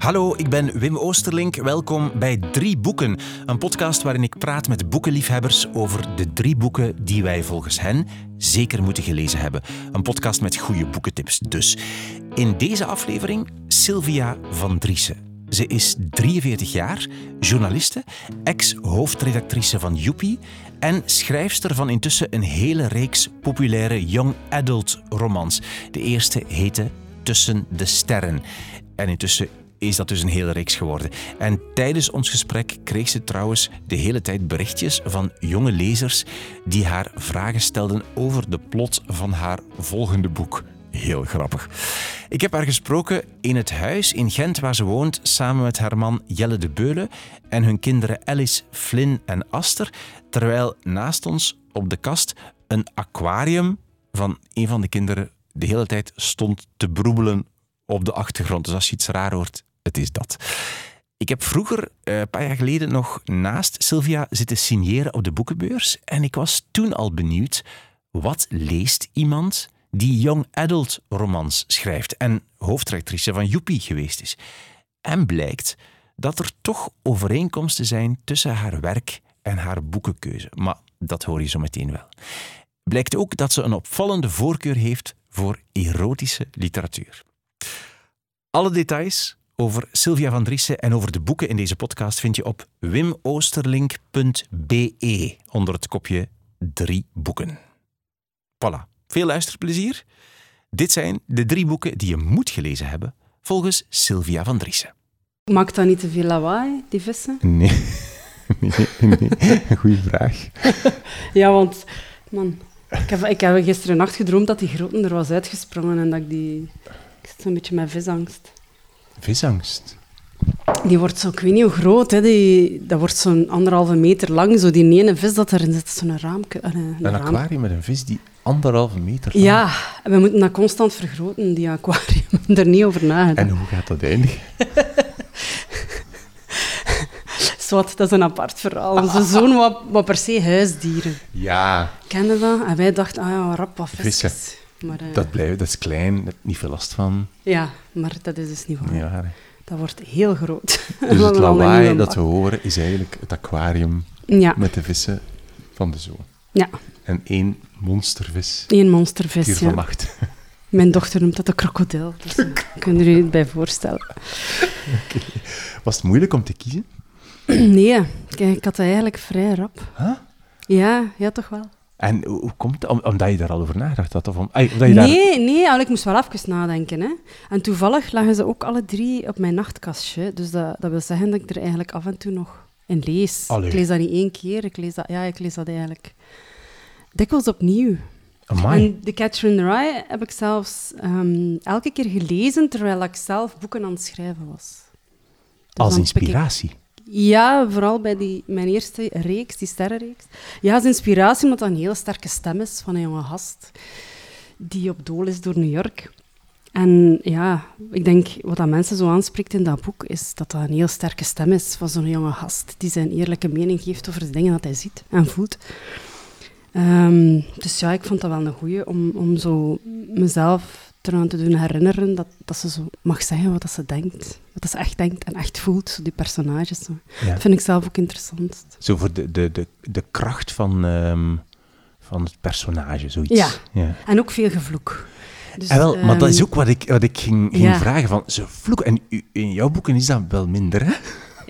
Hallo, ik ben Wim Oosterlink. Welkom bij Drie Boeken, een podcast waarin ik praat met boekenliefhebbers over de drie boeken die wij volgens hen zeker moeten gelezen hebben. Een podcast met goede boekentips dus. In deze aflevering Sylvia van Driessen. Ze is 43 jaar, journaliste, ex-hoofdredactrice van Joepie en schrijfster van intussen een hele reeks populaire young adult romans. De eerste heette Tussen de Sterren. En intussen is dat dus een hele reeks geworden. En tijdens ons gesprek kreeg ze trouwens de hele tijd berichtjes van jonge lezers die haar vragen stelden over de plot van haar volgende boek. Heel grappig. Ik heb haar gesproken in het huis in Gent waar ze woont, samen met haar man Jelle de Beulen en hun kinderen Alice, Flynn en Aster, terwijl naast ons op de kast een aquarium van een van de kinderen de hele tijd stond te broebelen op de achtergrond. Dus als je iets raar hoort, is dat. Ik heb vroeger, eh, een paar jaar geleden, nog naast Sylvia zitten signeren op de boekenbeurs. En ik was toen al benieuwd, wat leest iemand die young adult romans schrijft en hoofdredactrice van Joepie geweest is? En blijkt dat er toch overeenkomsten zijn tussen haar werk en haar boekenkeuze. Maar dat hoor je zo meteen wel. Blijkt ook dat ze een opvallende voorkeur heeft voor erotische literatuur. Alle details over Sylvia van Driessen en over de boeken in deze podcast vind je op wimoosterlink.be onder het kopje drie boeken. Voilà, veel luisterplezier. Dit zijn de drie boeken die je moet gelezen hebben volgens Sylvia van Driessen. Maakt dat niet te veel lawaai, die vissen? Nee, nee, nee. Goeie vraag. ja, want man, ik heb, ik heb gisteren nacht gedroomd dat die groten er was uitgesprongen en dat ik die... Ik zit zo'n beetje met visangst. Visangst? Die wordt zo, ik weet niet hoe groot, hè, die, dat wordt zo'n anderhalve meter lang, zo die ene vis dat erin zit, zo'n raamke. Een, een, een aquarium met een vis die anderhalve meter lang... Ja, en we moeten dat constant vergroten, die aquarium. er niet over nagedacht. En hoe gaat dat eindigen? Zwat, dat is een apart verhaal. Onze zoon wat, wat per se huisdieren. Ja. Kende dat? En wij dachten, ah ja, rap wat vissen. Maar, uh, dat, blijft, dat is klein, niet veel last van. Ja, maar dat is dus niet waar. Ja, dat wordt heel groot. Dus het lawaai dat we horen is eigenlijk het aquarium ja. met de vissen van de zoon. Ja. En één monstervis. Eén monstervis, Hier ja. macht. Mijn dochter noemt dat een krokodil, dus uh, kunnen jullie het bij voorstellen. Okay. Was het moeilijk om te kiezen? Nee, ik had eigenlijk vrij rap. Huh? Ja, ja, toch wel. En hoe komt het? omdat je daar al over nagedacht had? Of om, ay, omdat je nee, daar... nee, ik moest wel even nadenken. Hè. En toevallig lagen ze ook alle drie op mijn nachtkastje. Dus dat, dat wil zeggen dat ik er eigenlijk af en toe nog in lees. Allee. Ik lees dat niet één keer, ik lees dat, ja, ik lees dat eigenlijk dikwijls opnieuw. Amai. En The Catcher in the Rye heb ik zelfs um, elke keer gelezen terwijl ik zelf boeken aan het schrijven was. Dus Als inspiratie? Ja, vooral bij die, mijn eerste reeks, die sterrenreeks. Ja, als inspiratie, omdat dat een hele sterke stem is van een jonge gast die op dool is door New York. En ja, ik denk wat dat mensen zo aanspreekt in dat boek, is dat dat een heel sterke stem is van zo'n jonge gast die zijn eerlijke mening geeft over de dingen dat hij ziet en voelt. Um, dus ja, ik vond dat wel een goeie om, om zo mezelf eraan te doen herinneren dat, dat ze zo mag zeggen wat dat ze denkt. Wat ze echt denkt en echt voelt, zo die personages. Zo. Dat vind ik zelf ook interessant. Zo voor de, de, de, de kracht van, um, van het personage, zoiets. Ja, ja. en ook veel gevloek. Dus, en wel, maar dat is ook wat ik, wat ik ging, ging ja. vragen. Van, ze vloeken. En u, in jouw boeken is dat wel minder, hè?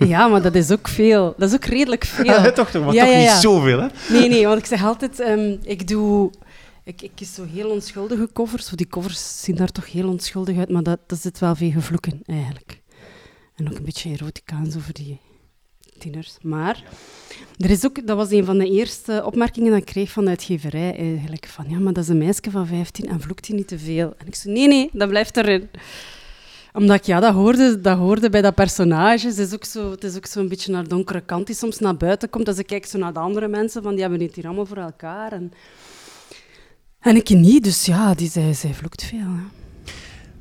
Ja, maar dat is ook veel. Dat is ook redelijk veel. Toch, toch, maar ja, toch niet zoveel, hè? Nee, nee, want ik zeg altijd, um, ik doe ik, ik kies zo heel onschuldige covers. Die covers zien daar toch heel onschuldig uit, maar dat, dat zit wel veel gevloeken eigenlijk. En ook een beetje erotica en zo voor die tieners. Maar er is ook, dat was een van de eerste opmerkingen dat ik kreeg van de uitgeverij eigenlijk. Van ja, maar dat is een meisje van 15 en vloekt hij niet te veel. En ik zei nee, nee, dat blijft erin omdat ik ja, dat hoorde, dat hoorde bij dat personage. Het is ook zo, het is ook zo een beetje naar donkere kant die soms naar buiten komt. Als ik kijk zo naar de andere mensen, van die hebben het hier allemaal voor elkaar. En en ik niet, dus ja, die, zij, zij vloekt veel. Hè.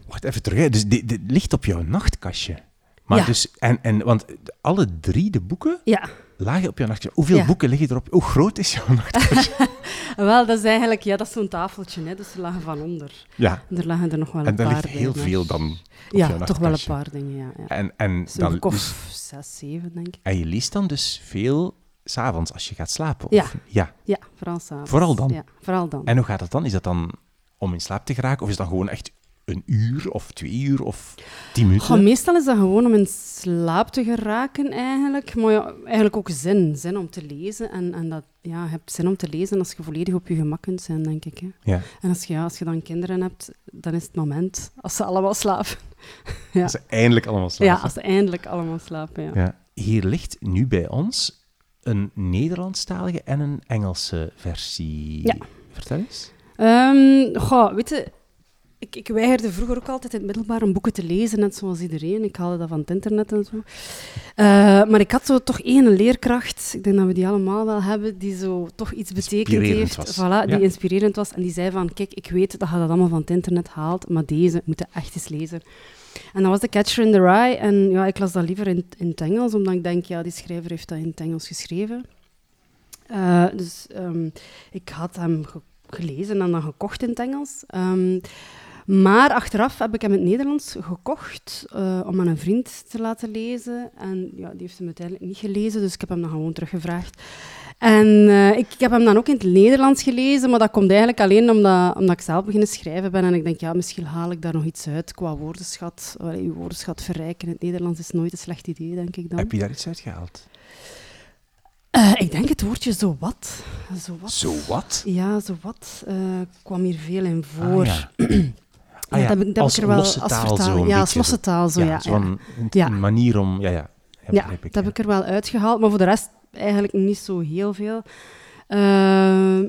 Wacht even terug, dus dit, ligt op jouw nachtkastje. Maar ja. dus, en, en, want alle drie de boeken ja. lagen op jouw nachtkastje. Hoeveel Ja. boeken liggen erop? Hoe groot is jouw nachtkastje? Wel, dat is eigenlijk ja, dat is zo'n tafeltje, hè, dus er lagen van onder. Ja. En er lagen er nog wel En een daar paar ligt heel veel dan op Ja, jouw toch wel een paar dingen, ja. ja. En, en, dan, dus- zes, zeven, denk ik. en je leest dan dus veel s'avonds als je gaat slapen? Ja. Of, ja. Ja, vooral s'avonds. Vooral dan? Ja, vooral dan. En hoe gaat het dan? Is dat dan om in slaap te geraken? Of is dat gewoon echt een uur of twee uur of tien minuten? Goh, meestal is dat gewoon om in slaap te geraken, eigenlijk. Maar ja, eigenlijk ook zin. Zin om te lezen. En, en dat, ja, je hebt zin om te lezen als je volledig op je gemak kunt zijn, denk ik. Hè. Ja. En als je, ja, als je dan kinderen hebt, dan is het moment als ze allemaal slapen. ja. Dat ze eindelijk allemaal slapen. ja, als ze eindelijk allemaal slapen, ja. Ja. Hier ligt nu bij ons een Nederlandstalige en een Engelse versie. Ja. Vertel eens. Ehm, goh, weet je, ik, ik weigerde vroeger ook altijd in het middelbaar om boeken te lezen, net zoals iedereen. Ik haalde dat van het internet en zo. Eh, maar ik had zo toch één leerkracht, ik denk dat we die allemaal wel hebben, die zo toch iets betekend Inspirerend heeft. was. Voilà, die Ja. inspirerend was. En die zei van, kijk, ik weet dat je dat allemaal van het internet haalt, maar deze moet je echt eens lezen. En dat was The Catcher in the Rye. En ja, ik las dat liever in, in het Engels, omdat ik denk, ja, die schrijver heeft dat in het Engels geschreven. Eh, dus ehm, ik had hem ge- gelezen en dan gekocht in het Engels. Ehm, maar achteraf heb ik hem in het Nederlands gekocht eh, om aan een vriend te laten lezen. En ja, die heeft hem uiteindelijk niet gelezen, dus ik heb hem dan gewoon teruggevraagd. En eh, ik, ik heb hem dan ook in het Nederlands gelezen, maar dat komt eigenlijk alleen omdat, omdat ik zelf beginnen schrijven ben. En ik denk, ja, misschien haal ik daar nog iets uit qua woordenschat. Allee, je woordenschat verrijken in het Nederlands is nooit een slecht idee, denk ik dan. Heb je daar iets uit gehaald? Eh, ik denk het woordje zo wat. Zo wat. Zo wat? Ja, zo wat eh, kwam hier veel in voor. Ah, ja. Ja, dat heb ik, dat heb als ik er wel als taal zo Ja, als losse taal zo, ja. ja, zo'n manier om... Ja, ja. Ja, dat heb ik er wel uitgehaald, maar voor de rest eigenlijk niet zo heel veel. Eh,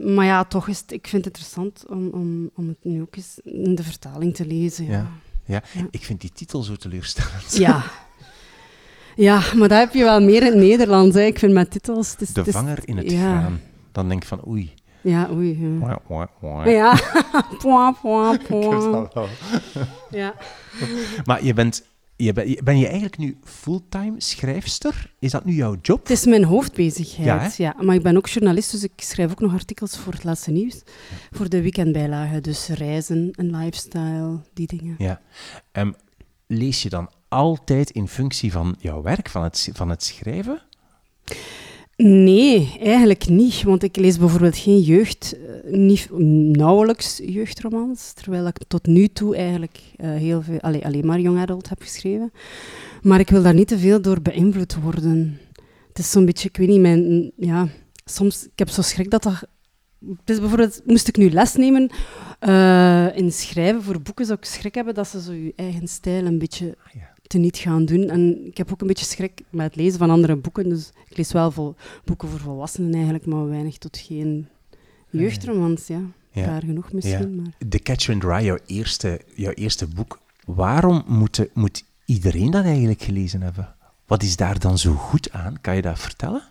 maar ja, toch is het, ik vind het interessant om, om, om het nu ook eens in de vertaling te lezen. Ja. Ja. Ja, Ja. ik vind die titel zo teleurstellend. Ja. ja, maar dat heb je wel meer in het Nederlands. Hè. Ik vind met titels... Het is, De vanger in het ja. graan. Dan denk ik van, oei. Ja, oei. Ja. Wah, wah, wah. Ja, point, point, point. wel. Ja. Maar je bent, je ben, je- ben je eigenlijk nu fulltime schrijfster? Is dat nu jouw job? Het is mijn hoofdbezigheid, Ja, ja, Maar ik ben ook journalist, dus ik schrijf ook nog artikels voor het laatste nieuws. Voor de weekendbijlagen, dus reizen en lifestyle, die dingen. Ja. Ehm, lees je dan altijd in functie van jouw werk, van het, van het schrijven? Nee, eigenlijk niet. Want ik lees bijvoorbeeld geen jeugd, eh, niet, nauwelijks jeugdromans. Terwijl ik tot nu toe eigenlijk eh, heel veel, allee, alleen maar young adult heb geschreven. Maar ik wil daar niet te veel door beïnvloed worden. Het is zo'n beetje, ik weet niet, mijn, ja, soms, ik heb zo schrik dat dat... Is bijvoorbeeld, moest ik nu les nemen eh, in schrijven voor boeken, zou ik schrik hebben dat ze zo je eigen stijl een beetje Ja. Teniet gaan doen. En ik heb ook een beetje schrik met het lezen van andere boeken. Dus ik lees wel vol, boeken voor volwassenen eigenlijk, maar weinig tot geen jeugdromans. Ja, Ja. Raar genoeg misschien. Maar. The Catcher in the Rye, jouw eerste, jouw eerste boek. Waarom moet, de- moet iedereen dat eigenlijk gelezen hebben? Wat is daar dan zo goed aan? Kan je dat vertellen?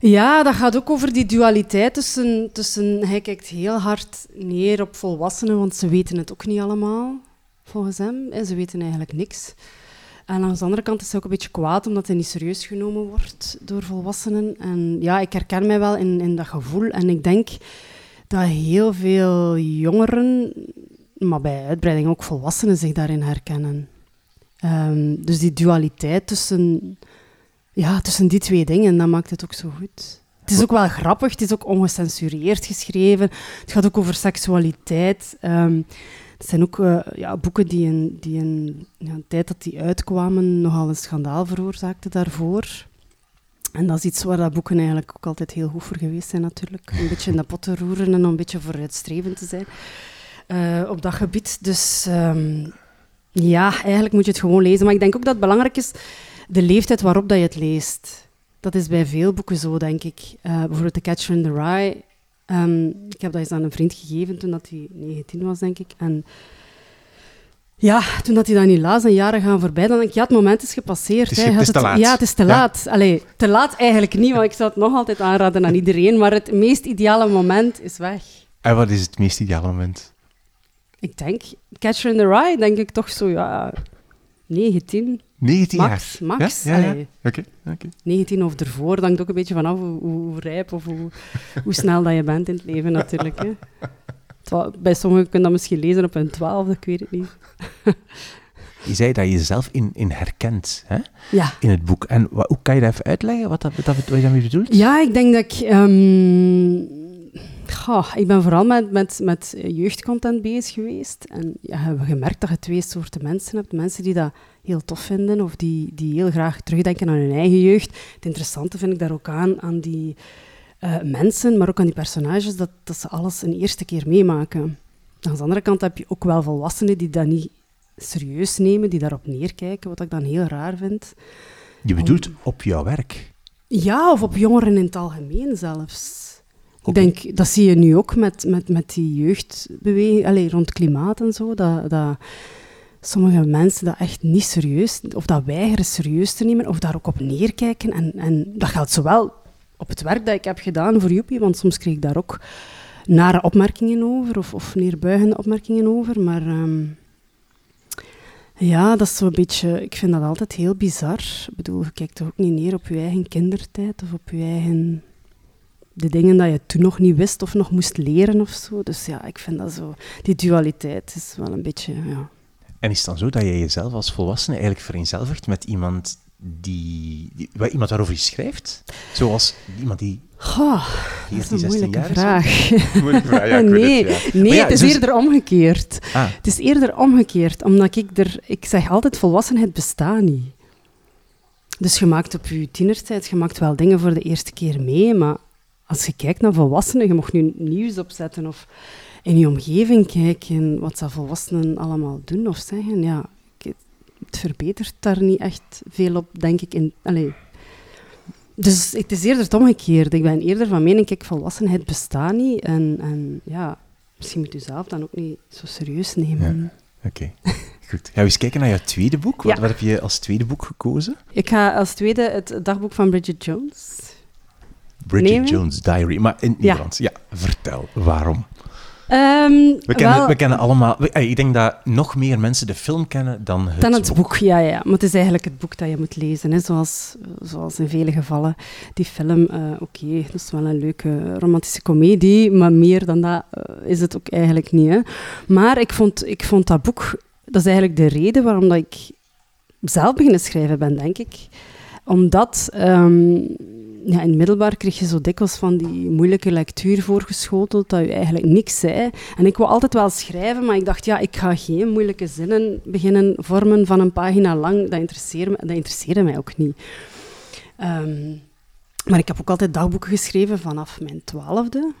Ja, dat gaat ook over die dualiteit tussen, tussen... Hij kijkt heel hard neer op volwassenen, want ze weten het ook niet allemaal, volgens hem. En ze weten eigenlijk niks. En aan de andere kant is hij ook een beetje kwaad, omdat hij niet serieus genomen wordt door volwassenen. En ja, ik herken mij wel in, in dat gevoel. En ik denk dat heel veel jongeren, maar bij uitbreiding ook volwassenen, zich daarin herkennen. Ehm, dus die dualiteit tussen, ja, tussen die twee dingen, dat maakt het ook zo goed. Het is ook wel grappig, het is ook ongecensureerd geschreven. Het gaat ook over seksualiteit. Ehm, het zijn ook eh, ja, boeken die in, die in ja, de tijd dat die uitkwamen nogal een schandaal veroorzaakten daarvoor. En dat is iets waar dat boeken eigenlijk ook altijd heel goed voor geweest zijn natuurlijk. Een beetje in de pot te roeren en een beetje vooruitstrevend te zijn eh, op dat gebied. Dus ehm, ja, eigenlijk moet je het gewoon lezen. Maar ik denk ook dat het belangrijk is de leeftijd waarop dat je het leest. Dat is bij veel boeken zo, denk ik. Eh, bijvoorbeeld The Catcher in the Rye. Ehm, ik heb dat eens aan een vriend gegeven toen dat hij 19 was, denk ik. En ja, toen dat hij dat niet las en jaren gaan voorbij, dan denk ik, ja, het moment is gepasseerd. Het is- hè. het is te laat. Ja, het is te Ja. laat. Allee, te laat eigenlijk niet, want ik zou het nog altijd aanraden aan iedereen. Maar het meest ideale moment is weg. En wat is het meest ideale moment? Ik denk, Catcher in the Rye, denk ik toch zo, ja... 19. 19 Max, jaar? max. Ja, ja, ja. Allee. Oké, oké. 19 of ervoor, dat hangt ook een beetje vanaf hoe, hoe, hoe rijp of hoe, hoe snel dat je bent in het leven natuurlijk. Hè. Bij sommigen kun je dat misschien lezen op een twaalfde, ik weet het niet. Je zei dat je jezelf in, in herkent hè? Ja. in het boek. En hoe kan je dat even uitleggen, wat, dat, wat, dat- wat je daarmee bedoelt? Ja, ik denk dat ik... ehm, goh, ik ben vooral met, met, met jeugdcontent bezig geweest. En ja, hebben we gemerkt dat je twee soorten mensen hebt. Mensen die dat heel tof vinden of die, die heel graag terugdenken aan hun eigen jeugd. Het interessante vind ik daar ook aan, aan die eh, mensen, maar ook aan die personages, dat, dat ze alles een eerste keer meemaken. Aan de andere kant heb je ook wel volwassenen die dat niet serieus nemen, die daarop neerkijken, wat ik dan heel raar vind. Je bedoelt op jouw werk. Ja, of op jongeren in het algemeen zelfs. Ik denk, dat zie je nu ook met, met, met die jeugdbeweging, allee, rond klimaat en zo, dat, dat sommige mensen dat echt niet serieus, of dat weigeren serieus te nemen, of daar ook op neerkijken. En, en dat geldt zowel op het werk dat ik heb gedaan voor Joepie, want soms kreeg ik daar ook nare opmerkingen over, of, of neerbuigende opmerkingen over, maar... ehm, ja, dat is zo'n beetje... Ik vind dat altijd heel bizar. Ik bedoel, je kijkt toch ook niet neer op je eigen kindertijd of op je eigen... De dingen dat je toen nog niet wist of nog moest leren of zo. Dus ja, ik vind dat zo... Die dualiteit is wel een beetje... Ja. En is het dan zo dat je jezelf als volwassene eigenlijk vereenzelvigt met iemand die, die waar iemand waarover je schrijft? Zoals iemand die Goh, dat is 14, een 16 moeilijke vraag. Moeilijke vraag, ja, nee, het, ja. nee ja, het is dus- eerder omgekeerd. Ah, Het is eerder omgekeerd, omdat ik er... Ik zeg altijd, volwassenheid bestaat niet. Dus je maakt op je tienertijd, je maakt wel dingen voor de eerste keer mee, maar als je kijkt naar volwassenen, je mocht nu nieuws opzetten of in je omgeving kijken wat dat volwassenen allemaal doen of zeggen, ja, het verbetert daar niet echt veel op, denk ik. In, allee. Dus het is eerder het omgekeerde. Ik ben eerder van mening, kijk, volwassenheid bestaat niet en, en ja, misschien moet u zelf dan ook niet zo serieus nemen. oké. Goed. Gaan we eens kijken naar jouw tweede boek. Wat, Ja. wat heb je als tweede boek gekozen? Ik ga als tweede het dagboek van Bridget Jones. Bridget Nemen? Jones' Diary. Maar in Ja. Nederlands. Ja, vertel. Waarom? Ehm, We kennen, wel, we kennen allemaal... we- eh, ik denk dat nog meer mensen de film kennen dan het, dan het boek, ja, ja. Maar het is eigenlijk het boek dat je moet lezen, hè. Zoals, zoals in vele gevallen. Die film, eh, oké, dat is wel een leuke romantische komedie, maar meer dan dat eh, is het ook eigenlijk niet. Hè. Maar ik vond, ik vond dat boek, dat is eigenlijk de reden waarom dat ik zelf beginnen schrijven ben, denk ik. Omdat ehm, ja, in middelbaar kreeg je zo dikwijls van die moeilijke lectuur voorgeschoteld dat je eigenlijk niks zei. En ik wou altijd wel schrijven, maar ik dacht, ja, ik ga geen moeilijke zinnen beginnen vormen van een pagina lang. Dat interesseerde, dat interesseerde mij ook niet. Ehm, maar ik heb ook altijd dagboeken geschreven vanaf mijn twaalfde.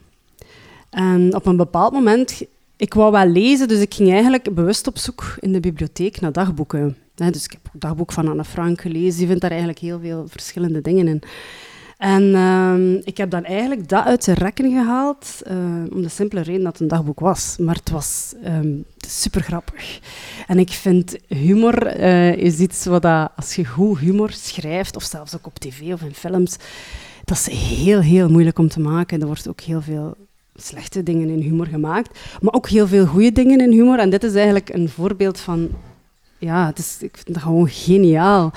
En op een bepaald moment, ik wou wel lezen, dus ik ging eigenlijk bewust op zoek in de bibliotheek naar dagboeken. Dus ik heb het dagboek van Anne Frank gelezen. Je vindt daar eigenlijk heel veel verschillende dingen in. En ehm, ik heb dan eigenlijk dat uit zijn rekken gehaald, eh, om de simpele reden dat het een dagboek was. Maar het was super grappig. En ik vind humor eh, is iets wat dat, als je goed humor schrijft, of zelfs ook op tv of in films, dat is heel, heel moeilijk om te maken. Er wordt ook heel veel slechte dingen in humor gemaakt, maar ook heel veel goede dingen in humor. En dit is eigenlijk een voorbeeld van... Ja, het is, ik vind dat gewoon geniaal.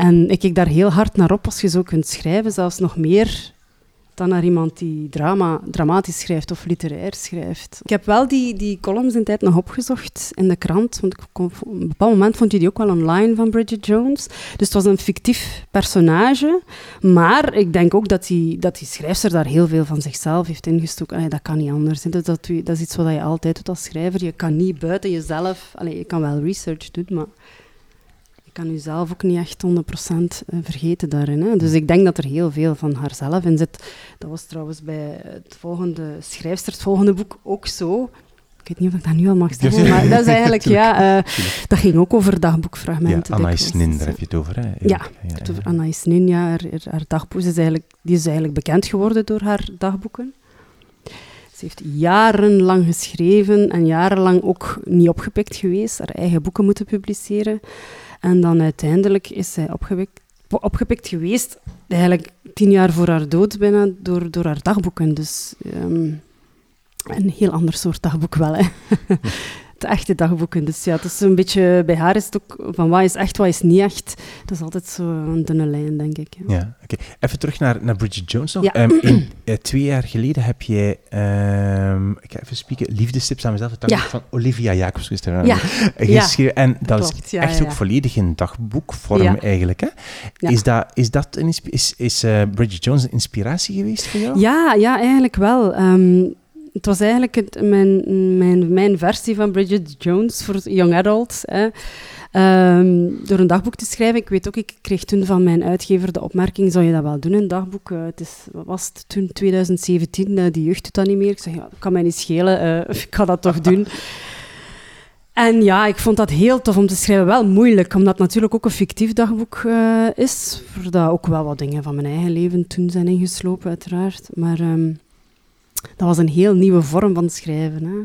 En ik kijk daar heel hard naar op als je zo kunt schrijven, zelfs nog meer dan naar iemand die drama, dramatisch schrijft of literair schrijft. Ik heb wel die, die columns in tijd nog opgezocht in de krant, want ik op een bepaald moment vond je die ook wel online van Bridget Jones. Dus het was een fictief personage, maar ik denk ook dat die, dat die schrijfster daar heel veel van zichzelf heeft ingestoken. Allee, dat kan niet anders. Dat, dat, dat is iets wat je altijd doet als schrijver. Je kan niet buiten jezelf... Allee, je kan wel research doen, maar je kan jezelf ook niet echt 100% vergeten daarin. Hè. Dus ik denk dat er heel veel van haarzelf in zit. Dat was trouwens bij het volgende schrijfster, het volgende boek ook zo. Ik weet niet of ik dat nu al mag zeggen, maar dat is eigenlijk, ja, uh, dat ging ook over dagboekfragmenten. Ja, Anais Nin, daar heb je het over, hè? Ja, ja, ja, het over Anais Nin, ja, haar, haar dagboek is eigenlijk, die is eigenlijk bekend geworden door haar dagboeken. Ze heeft jarenlang geschreven en jarenlang ook niet opgepikt geweest, haar eigen boeken moeten publiceren. En dan uiteindelijk is zij opgepikt, geweest, eigenlijk tien jaar voor haar dood bijna, door, door haar dagboeken. Dus um, een heel ander soort dagboek wel, hè. echte dagboeken. Dus ja, het is een beetje, bij haar is het ook van wat is echt, wat is niet echt. Dat is altijd zo een dunne lijn, denk ik. Ja, ja oké. Even terug naar, naar Bridget Jones nog. Ja. Ehm, in, eh, twee jaar geleden heb jij, ehm, ik ga even spieken, Liefdestips aan mezelf, het dagboek Ja. van Olivia Jacobs is er Ja. geschreven. En dat, klopt, is echt ook volledig in dagboekvorm eigenlijk. Hè? Ja. Is, dat, is, dat een, is, is eh, Bridget Jones een inspiratie geweest voor jou? Ja, ja, eigenlijk wel. Ehm, het was eigenlijk mijn, mijn, mijn versie van Bridget Jones voor young adults. Hè. Ehm, door een dagboek te schrijven. Ik weet ook, ik kreeg toen van mijn uitgever de opmerking, zou je dat wel doen, een dagboek? Eh, het is, was het toen, 2017, eh, die jeugd doet dat niet meer. Ik zeg, ja, kan mij niet schelen, eh, ik ga dat toch doen. En ja, ik vond dat heel tof om te schrijven. Wel moeilijk, omdat het natuurlijk ook een fictief dagboek is. Voor dat ook wel wat dingen van mijn eigen leven toen zijn ingeslopen, uiteraard. Maar ehm, dat was een heel nieuwe vorm van schrijven. Hè.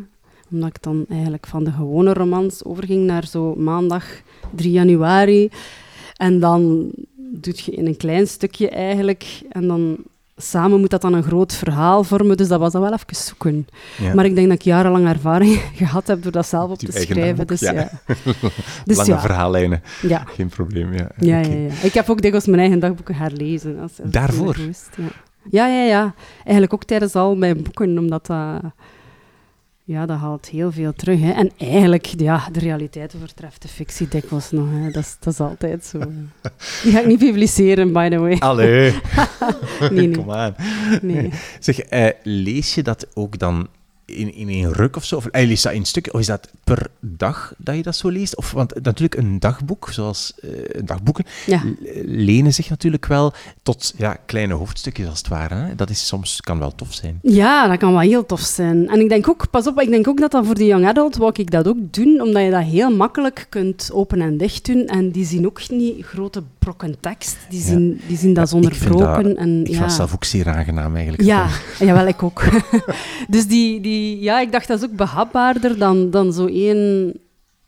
Omdat ik dan eigenlijk van de gewone romans overging naar zo maandag 3 januari. En dan doe je in een klein stukje eigenlijk. En dan samen moet dat dan een groot verhaal vormen. Dus dat was dan wel even zoeken. Ja. Maar ik denk dat ik jarenlang ervaring gehad heb door dat zelf op te schrijven. Dus ja. ja. Dus Lange ja, verhaallijnen, ja. geen probleem. Ja, Ja, ja. Ik heb ook dikwijls mijn eigen dagboeken herlezen. Als, Daarvoor? moest, ja. ja, ja. Eigenlijk ook tijdens al mijn boeken, omdat dat... Ja, dat haalt heel veel terug. Hè. En eigenlijk, ja, de realiteit overtreft de fictie dikwijls nog. Hè. Dat, is, dat is altijd zo. Die ga ik niet publiceren, by the way. Allee, Nee, nee. kom aan. nee. Zeg, eh, lees je dat ook dan in, in een ruk of zo? Of eh, lees je dat in stukken? Of is dat per dag dat je dat zo leest? Of, want natuurlijk een dagboek, zoals eh, dagboeken, Ja. lenen zich natuurlijk wel tot ja, kleine hoofdstukjes als het ware. Hè? Dat is soms, kan wel tof zijn. Ja, dat kan wel heel tof zijn. En ik denk ook, pas op, ik denk ook dat dat voor de young adult wou ik dat ook doen, omdat je dat heel makkelijk kunt open en dicht doen. En die zien ook niet grote brokken tekst. Die Ja. zien, die zien dat Ja, ik zonder dat- broken. En, Ik ja. zelf ook zeer aangenaam eigenlijk. Ja, jawel, ik ook. dus die, die, ja, ik dacht dat is ook behapbaarder dan, dan zo één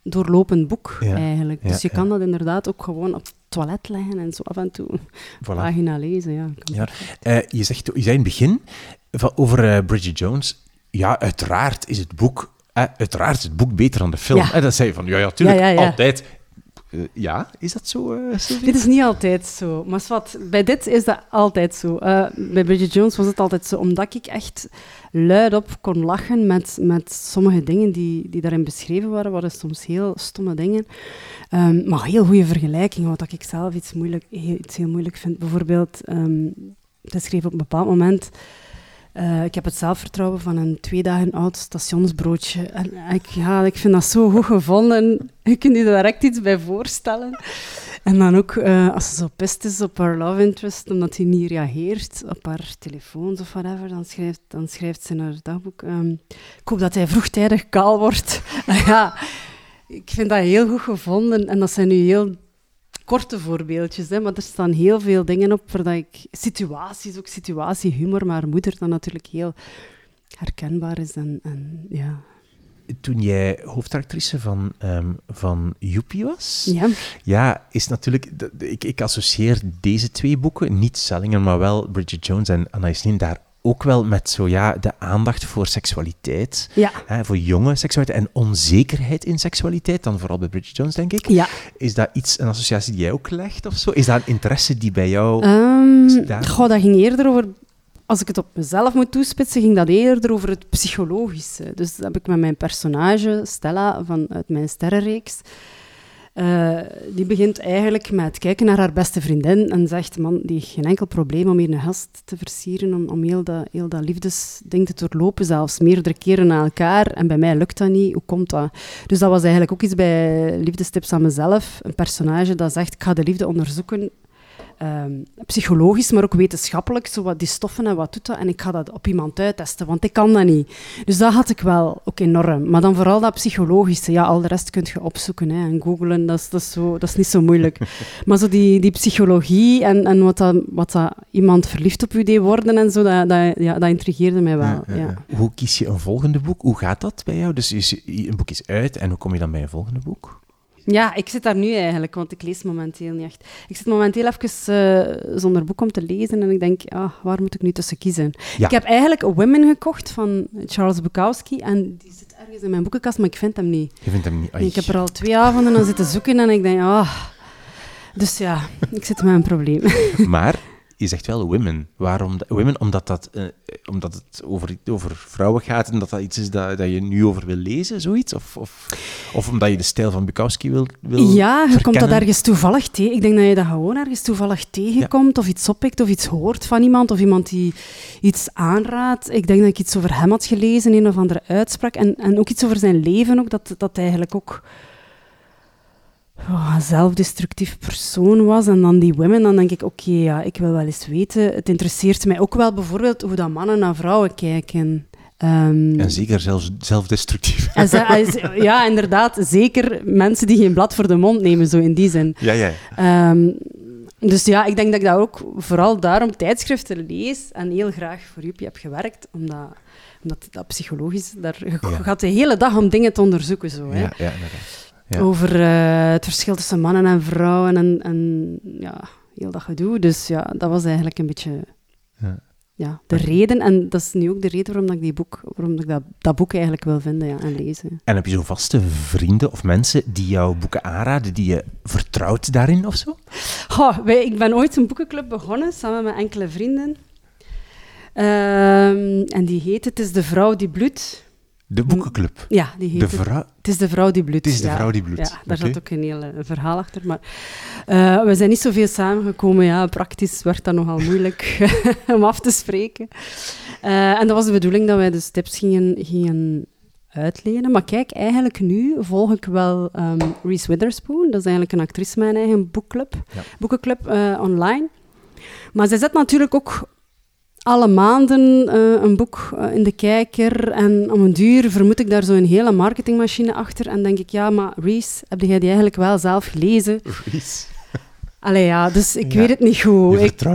doorlopend boek Ja, eigenlijk. ja, Dus je ja. kan dat inderdaad ook gewoon op het toilet leggen en zo af en toe Voilà. pagina lezen. Ja, Ja. Eh, je, zegt, je zei in het begin van, over eh, Bridget Jones. Ja, uiteraard is het boek, eh, uiteraard is het boek beter dan de film. En dan zei je van, ja, ja, tuurlijk, altijd. Eh, ja, is dat zo, Sylvie? Dit is niet altijd zo. Maar wat, bij dit is dat altijd zo. Eh, bij Bridget Jones was het altijd zo, omdat ik echt luidop kon lachen met, met sommige dingen die, die daarin beschreven waren, waren soms heel stomme dingen. Ehm, maar heel goede vergelijkingen, wat ik zelf iets, moeilijk, heel, iets heel moeilijk vind. Bijvoorbeeld, ehm zij schreef op een bepaald moment... eh, ik heb het zelfvertrouwen van een twee dagen oud stationsbroodje. En ik, ja, ik vind dat zo goed gevonden. Je kunt je direct iets bij voorstellen. En dan ook, eh, als ze zo pist is op haar love interest, omdat hij niet reageert op haar telefoons of whatever, dan schrijft, dan schrijft ze in haar dagboek, ehm, ik hoop dat hij vroegtijdig kaal wordt. ja, ik vind dat heel goed gevonden. En dat zijn nu heel korte voorbeeldjes, hè, maar er staan heel veel dingen op waar dat ik... Situaties, ook situatiehumor, maar haar moeder dan natuurlijk heel herkenbaar is. En, en ja. Toen jij hoofdactrice van, ehm van Joepie was, ja. ja, is natuurlijk... Ik, ik associeer deze twee boeken, niet Sellingen, maar wel Bridget Jones en Anna Nin, daar ook wel met zo, ja, de aandacht voor seksualiteit. Ja. Hè, voor jonge seksualiteit en onzekerheid in seksualiteit, dan vooral bij Bridget Jones, denk ik. Ja. Is dat iets, een associatie die jij ook legt of zo? Is dat een interesse die bij jou... Daar- goh, dat ging eerder over... Als ik het op mezelf moet toespitsen, ging dat eerder over het psychologische. Dus dat heb ik met mijn personage, Stella, vanuit mijn sterrenreeks. Eh, die begint eigenlijk met kijken naar haar beste vriendin en zegt, man, die heeft geen enkel probleem om hier een gast te versieren, om, om heel, dat, heel dat liefdesding te doorlopen, zelfs meerdere keren na elkaar. En bij mij lukt dat niet. Hoe komt dat? Dus dat was eigenlijk ook iets bij Liefdestips aan mezelf. Een personage dat zegt, ik ga de liefde onderzoeken ehm, psychologisch, maar ook wetenschappelijk, zo wat die stoffen en wat doet dat. En ik ga dat op iemand uittesten, want ik kan dat niet. Dus dat had ik wel ook enorm. Maar dan vooral dat psychologische. Ja, al de rest kun je opzoeken hè, en googlen, dat is, dat, is zo, dat is niet zo moeilijk. maar zo die, die psychologie en, en wat, dat, wat dat iemand verliefd op u deed worden en zo, dat, dat, ja, dat intrigeerde mij wel. Ja, ja, Ja, ja. Hoe kies je een volgende boek? Hoe gaat dat bij jou? Dus is, een boek is uit en hoe kom je dan bij een volgende boek? Ja, ik zit daar nu eigenlijk, want ik lees momenteel niet echt. Ik zit momenteel even uh, zonder boek om te lezen en ik denk, ah, waar moet ik nu tussen kiezen? Ja. Ik heb eigenlijk Women gekocht van Charles Bukowski en die zit ergens in mijn boekenkast, maar ik vind hem niet. Je vindt hem niet... Ik heb er al twee avonden aan zitten zoeken en ik denk, ah... Dus ja, ik zit met een probleem. Maar je zegt wel women. Waarom women? Omdat, dat, uh, omdat het over, over vrouwen gaat en dat dat iets is dat, dat je nu over wil lezen, zoiets? Of, of, of omdat je de stijl van Bukowski wil, wil Ja, je verkennen? komt dat ergens toevallig tegen. Ik denk dat je dat gewoon ergens toevallig tegenkomt, of iets oppikt, of iets hoort van iemand, of iemand die iets aanraadt. Ik denk dat ik iets over hem had gelezen, een of andere uitspraak, en, en ook iets over zijn leven, ook, dat, dat eigenlijk ook oh, een zelfdestructief persoon was. En dan die women, dan denk ik, oké, ja, ik wil wel eens weten. Het interesseert mij ook wel bijvoorbeeld hoe dat mannen naar vrouwen kijken. Um, En zeker zelfs zelfdestructief. en ze- ja, inderdaad. Zeker mensen die geen blad voor de mond nemen, zo in die zin. Ja, ja. Ehm, dus ja, ik denk dat ik dat ook vooral daarom tijdschriften lees en heel graag voor Juppie heb gewerkt, omdat, omdat dat psychologisch, daar, je Ja. gaat de hele dag om dingen te onderzoeken. Zo, hè. Ja, ja, inderdaad. Ja. Over eh, het verschil tussen mannen en vrouwen en, en ja, heel dat gedoe. Dus ja, dat was eigenlijk een beetje Ja. ja, de reden. En dat is nu ook de reden waarom ik, die boek, waarom dat, ik dat, dat boek eigenlijk wil vinden ja, en lezen. En heb je zo vaste vrienden of mensen die jouw boeken aanraden, die je vertrouwt daarin of zo? Wij, ik ben ooit een boekenclub begonnen, samen met enkele vrienden. Ehm, en die heet Het is de vrouw die bloedt. De boekenclub. Ja, die heet De het. vrouw... Het is de vrouw die bloedt. Het is de ja. vrouw die bloedt. Ja, daar zat ook een heel eh, verhaal achter. Maar eh, we zijn niet zoveel samengekomen. Ja, praktisch werd dat nogal moeilijk om af te spreken. Eh, en dat was de bedoeling dat wij dus tips gingen, gingen uitlenen. Maar kijk, eigenlijk nu volg ik wel ehm, Reese Witherspoon. Dat is eigenlijk een actrice een eigen boekclub, Ja. boekenclub online. Maar zij zet natuurlijk ook alle maanden eh, een boek eh, in de kijker. En om een duur vermoed ik daar zo'n hele marketingmachine achter. En denk ik, ja, maar Reese, heb jij die eigenlijk wel zelf gelezen? Allee, ja, dus ik Ja. weet het niet goed. Ik, vertrouw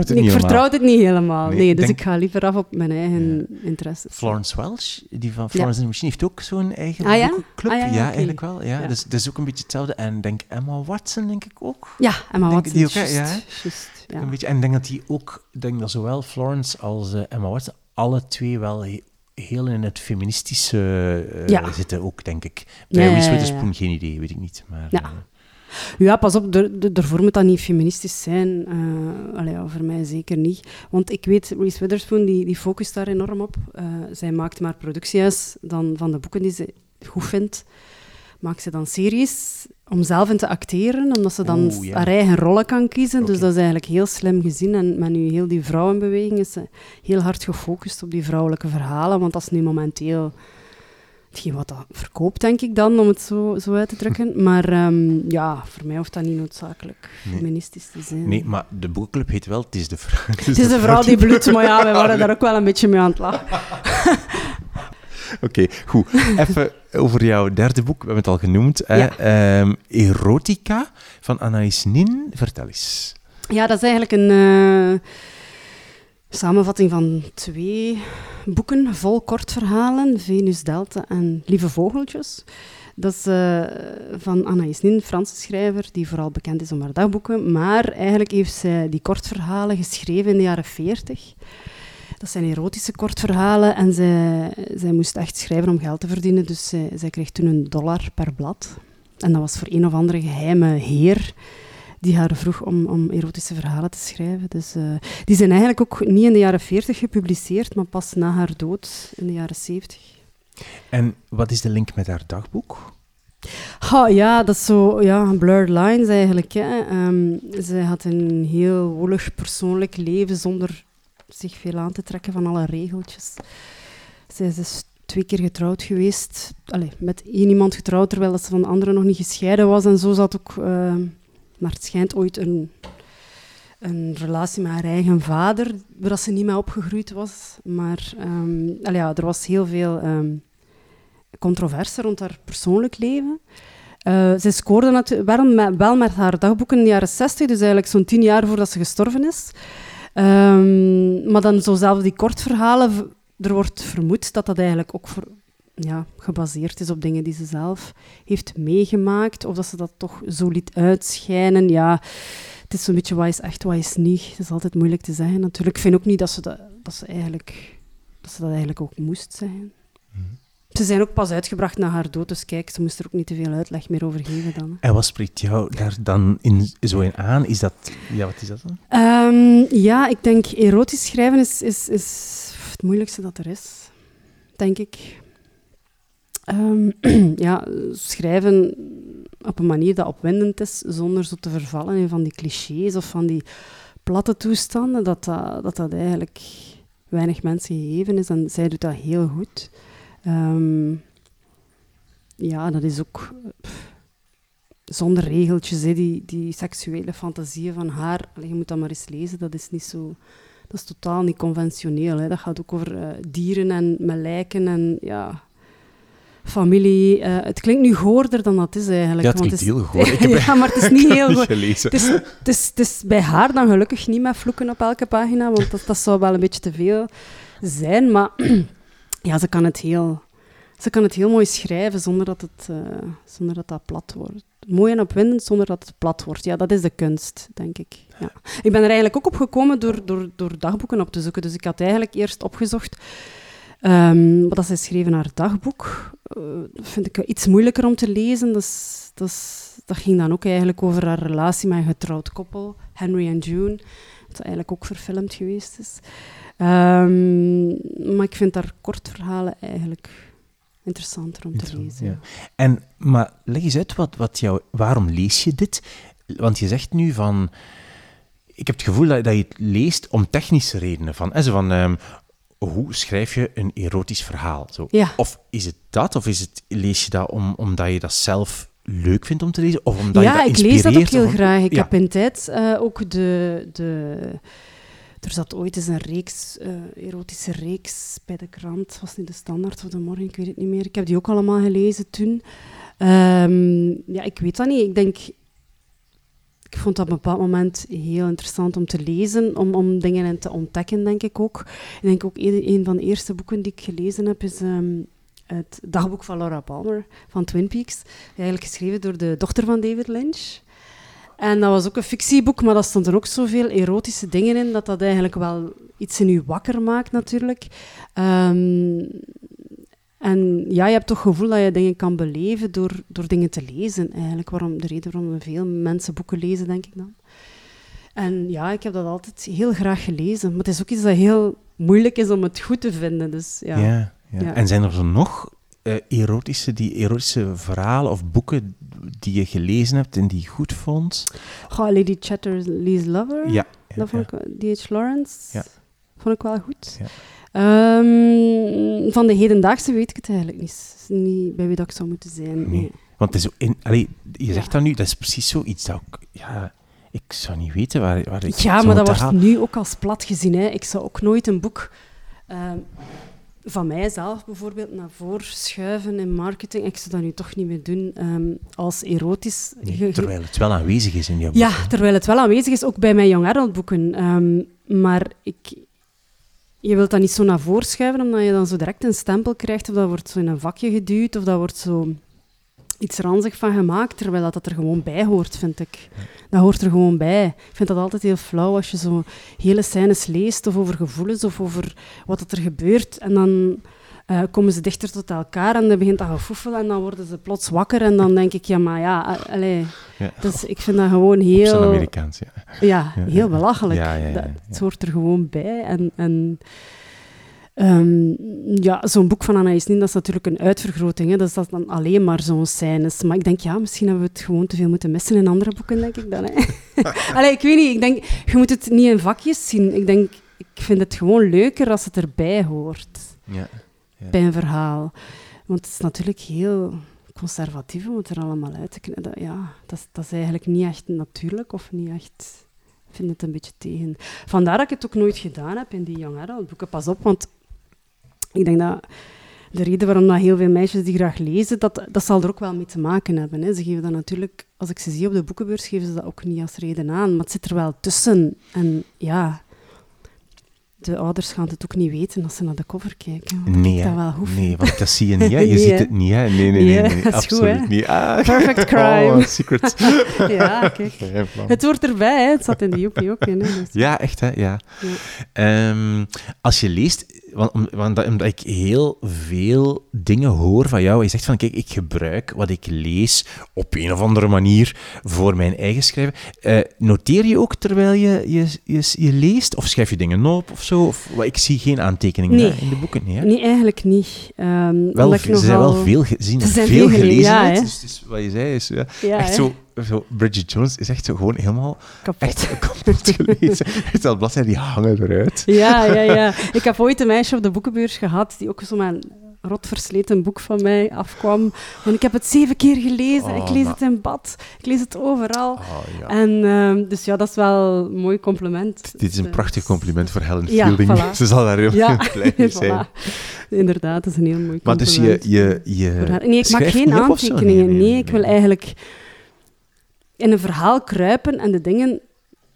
het niet helemaal. Nee, dus denk- ik ga liever af op mijn eigen interesses. Florence Welch, die van Florence the Machine, heeft ook zo'n eigen Ah, ja? boekenclub. Ah, ja, ja, oké. eigenlijk wel. Ja. Ja. Dus dat is ook een beetje hetzelfde. En denk Emma Watson, denk ik ook. Ja, Emma Denk Watson. die ook, Ja, ja. Een beetje. En ik denk dat die ook, denk dat zowel Florence als eh, Emma Watson, alle twee wel he- heel in het feministische eh, Ja. zitten ook, denk ik. Bij Ja, ja, Reese ja, ja. Witherspoon geen idee, weet ik niet. Maar, Ja. Ja, pas op, daarvoor moet dat niet feministisch zijn. Allee, ja, voor mij zeker niet. Want ik weet, Reese Witherspoon die, die focust daar enorm op. Eh, zij maakt maar productiehuis dan van de boeken die ze goed vindt. Maakt ze dan series om zelf in te acteren, omdat ze dan Oeh, ja. haar eigen rollen kan kiezen. Dus dat is eigenlijk heel slim gezien. En met nu heel die vrouwenbeweging is ze heel hard gefocust op die vrouwelijke verhalen. Want dat is nu momenteel hetgeen wat dat verkoopt, denk ik dan, om het zo, zo uit te drukken. Maar ehm, ja, voor mij hoeft dat niet noodzakelijk Nee. feministisch te zijn. Nee, maar de boekenclub heet wel Het is de vrouw. Het is de vrouw die bloedt, maar ja, we waren daar ook wel een beetje mee aan het lachen. Oké, goed. Even over jouw derde boek. We hebben het al genoemd. Hè? Ehm, Erotica van Anaïs Nin. Vertel eens. Ja, dat is eigenlijk een eh, samenvatting van twee boeken vol kortverhalen, Venus Delta en Lieve Vogeltjes. Dat is eh, van Anaïs Nin, Franse schrijver, die vooral bekend is om haar dagboeken. Maar eigenlijk heeft zij die kortverhalen geschreven in de jaren 40. Dat zijn erotische kortverhalen en zij, zij moest echt schrijven om geld te verdienen. Dus zij, zij kreeg toen een dollar per blad. En dat was voor een of andere geheime heer die haar vroeg om, om erotische verhalen te schrijven. Dus, eh, die zijn eigenlijk ook niet in de jaren 40 gepubliceerd, maar pas na haar dood in de jaren 70. En wat is de link met haar dagboek? Oh, ja, dat is zo, ja, blurred lines eigenlijk. Hè. Ehm, zij had een heel woelig persoonlijk leven zonder zich veel aan te trekken van alle regeltjes. Zij is dus twee keer getrouwd geweest. Allee, met één iemand getrouwd, terwijl ze van de andere nog niet gescheiden was. En zo zat ook, ehm, maar het schijnt ooit een, een relatie met haar eigen vader, waar ze niet mee opgegroeid was. Maar allee, ja, er was heel veel ehm, controverse rond haar persoonlijk leven. Eh, zij scoorde natu- wel met, wel met haar dagboeken in de jaren 60, dus eigenlijk zo'n tien jaar voordat ze gestorven is. Ehm, maar dan zo zelf die kortverhalen, er wordt vermoed dat dat eigenlijk ook voor ja, gebaseerd is op dingen die ze zelf heeft meegemaakt, of dat ze dat toch zo liet uitschijnen. Ja, het is zo'n beetje wat is echt, wat is niet. Het is altijd moeilijk te zeggen natuurlijk. Ik vind ook niet dat ze dat, dat, ze eigenlijk, dat, ze dat eigenlijk ook moest zijn. Mhm. Ze zijn ook pas uitgebracht na haar dood, dus kijk, ze moest er ook niet te veel uitleg meer over geven dan. En wat spreekt jou daar dan in, zo in aan? Is dat, ja, wat is dat dan? Ehm, ja, ik denk erotisch schrijven is, is, is het moeilijkste dat er is, denk ik. Ehm, ja, schrijven op een manier dat opwindend is, zonder zo te vervallen in van die clichés of van die platte toestanden, dat dat, dat, dat eigenlijk weinig mensen gegeven is. En zij doet dat heel goed. Ehm, ja, dat is ook zonder regeltjes, hè, die, die seksuele fantasieën van haar. Je moet dat maar eens lezen, dat is niet zo... Dat is totaal niet conventioneel. Hè. Dat gaat ook over uh, dieren en met lijken en ja, familie. Uh, het klinkt nu goorder dan dat is eigenlijk. Ja, het want klinkt heel goor. Ik heb ja, maar het is niet heel goor. gelezen. Het is, het, is, het is bij haar dan gelukkig niet met vloeken op elke pagina, want dat, dat zou wel een beetje te veel zijn. Maar ja, ze kan het heel, ze kan het heel mooi schrijven zonder dat het, uh, zonder dat, dat plat wordt. Mooi en opwindend zonder dat het plat wordt. Ja, dat is de kunst, denk ik. Ja. Ik ben er eigenlijk ook op gekomen door, door, door dagboeken op te zoeken. Dus ik had eigenlijk eerst opgezocht um, wat zij schreef in haar dagboek. Uh, dat vind ik iets moeilijker om te lezen. Dat, dat, dat ging dan ook eigenlijk over haar relatie met een getrouwd koppel, Henry en June. Dat eigenlijk ook verfilmd geweest is. Um, maar ik vind haar kortverhalen eigenlijk interessanter om te lezen. Ja. En, maar leg eens uit, wat, wat jou, waarom lees je dit? Want je zegt nu van... Ik heb het gevoel dat, dat je het leest om technische redenen. Van, zo van um, hoe schrijf je een erotisch verhaal? Zo. Ja. Of is het dat? Of is het, lees je dat om, omdat je dat zelf leuk vindt om te lezen? Of omdat ja, je dat ik lees dat ook heel graag. Ik ja. heb in tijd uh, ook de... de er zat ooit eens een reeks, uh, erotische reeks bij de krant. was niet de standaard of de morgen, ik weet het niet meer. Ik heb die ook allemaal gelezen toen. Um, ja, ik weet dat niet. Ik denk... Ik vond dat op een bepaald moment heel interessant om te lezen, om, om dingen in te ontdekken, denk ik ook. Ik denk ook een, een van de eerste boeken die ik gelezen heb, is um, het dagboek van Laura Palmer, van Twin Peaks. Eigenlijk geschreven door de dochter van David Lynch. En dat was ook een fictieboek, maar daar stonden ook zoveel erotische dingen in, dat dat eigenlijk wel iets in je wakker maakt, natuurlijk. Um, en ja, je hebt toch het gevoel dat je dingen kan beleven door, door dingen te lezen, eigenlijk. Waarom, de reden waarom veel mensen boeken lezen, denk ik dan. En ja, ik heb dat altijd heel graag gelezen. Maar het is ook iets dat heel moeilijk is om het goed te vinden. Dus, ja. Ja, ja. Ja. En zijn er zo nog uh, erotische, die erotische verhalen of boeken die je gelezen hebt en die je goed vond? Goh, Lady Chatterley's Lover. Ja. Vond ik, D.H. Lawrence. Ja. Vond ik wel goed. Ja. Um, van de hedendaagse weet ik het eigenlijk niet. niet bij wie dat ik zou moeten zijn. Nee. Want het is in, allee, je zegt dat nu, dat is precies zoiets dat ook... Ja, ik zou niet weten waar, waar ik Ja, maar dat wordt halen. nu ook als plat gezien. Hè. Ik zou ook nooit een boek um, van mijzelf bijvoorbeeld naar voren schuiven in marketing. Ik zou dat nu toch niet meer doen um, als erotisch. Nee, terwijl het wel aanwezig is in jouw boek. Ja, terwijl het wel aanwezig is, ook bij mijn young adult boeken. Um, maar ik, je wilt dat niet zo naar voren schuiven, omdat je dan zo direct een stempel krijgt, of dat wordt zo in een vakje geduwd, of dat wordt zo iets ranzig van gemaakt, terwijl dat, dat er gewoon bij hoort, vind ik. Dat hoort er gewoon bij. Ik vind dat altijd heel flauw als je zo hele scènes leest, of over gevoelens, of over wat dat er gebeurt, en dan uh, komen ze dichter tot elkaar en dan begint dat gefoefel en dan worden ze plots wakker en dan denk ik, ja, maar ja, allee, ja. dus ik vind dat gewoon heel... Amerikaans, ja. Ja, heel belachelijk. Dat, het hoort er gewoon bij en... en Um, ja, zo'n boek van Anna Isnin, dat is natuurlijk een uitvergroting. Hè. Dat is dan alleen maar zo'n scènes. Maar ik denk, ja, misschien hebben we het gewoon te veel moeten missen in andere boeken, denk ik dan. Hè. Allee, ik weet niet, ik denk, je moet het niet in vakjes zien. Ik denk, ik vind het gewoon leuker als het erbij hoort. Ja. Een verhaal. Want het is natuurlijk heel conservatief om het er allemaal uit te knippen. Ja, dat is, dat eigenlijk niet echt natuurlijk of niet echt... Ik vind het een beetje tegen. Vandaar dat ik het ook nooit gedaan heb in die young adult boeken. Pas op, want ik denk dat de reden waarom dat heel veel meisjes die graag lezen, dat, dat zal er ook wel mee te maken hebben. Hè. Ze geven dat natuurlijk, als ik ze zie op de boekenbeurs, geven ze dat ook niet als reden aan. Maar het zit er wel tussen. En ja, de ouders gaan het ook niet weten als ze naar de cover kijken. Nee, dat wel hoeft. nee, want dat zie je niet. Hè. Je Nee, ziet het niet. Hè. Nee, nee, nee, Nee, nee, dat is goed, absoluut niet. Ah. Perfect crime. Oh, secret. ja, kijk. Het hoort erbij, hè. het zat in die oepie ook in. Hè. Dus- Ja, echt, hè? Ja. Ehm, als je leest, want, om- want, dat- omdat ik heel veel dingen hoor van jou, je zegt van, kijk, ik gebruik wat ik lees op een of andere manier voor mijn eigen schrijven. Eh, noteer je ook terwijl je, je, je, je leest? Of schrijf je dingen op of zo? Of, wat- ik zie geen aantekeningen Nee. hè, in de boeken, nee, hè? Nee, eigenlijk niet. Ehm, Wel, ik ze zijn wel nogal- veel gezien, veel veel gele- gelezen. ja, dus, dus wat je zei is ja, Ja, echt hè. zo, zo... Bridget Jones is echt zo gewoon helemaal Kapot. echt kapot gelezen. Echt al bladzijden die hangen eruit. Ja, ja, ja. Ik heb ooit een meisje op de boekenbeurs gehad die ook zo met een rot versleten boek van mij afkwam. En ik heb het zeven keer gelezen. Oh, ik lees maar- het in bad. Ik lees het overal. Oh, ja. En ehm, dus ja, dat is wel een mooi compliment. Dit is een Dus, prachtig compliment voor Helen Ja, Fielding. voilà. Ze zal daar heel Ja, blij mee zijn. voilà. Inderdaad, dat is een heel mooi Maar dus compliment. je... je, je. Nee, ik maak geen aantekeningen. Nee, ik wil eigenlijk in een verhaal kruipen en de dingen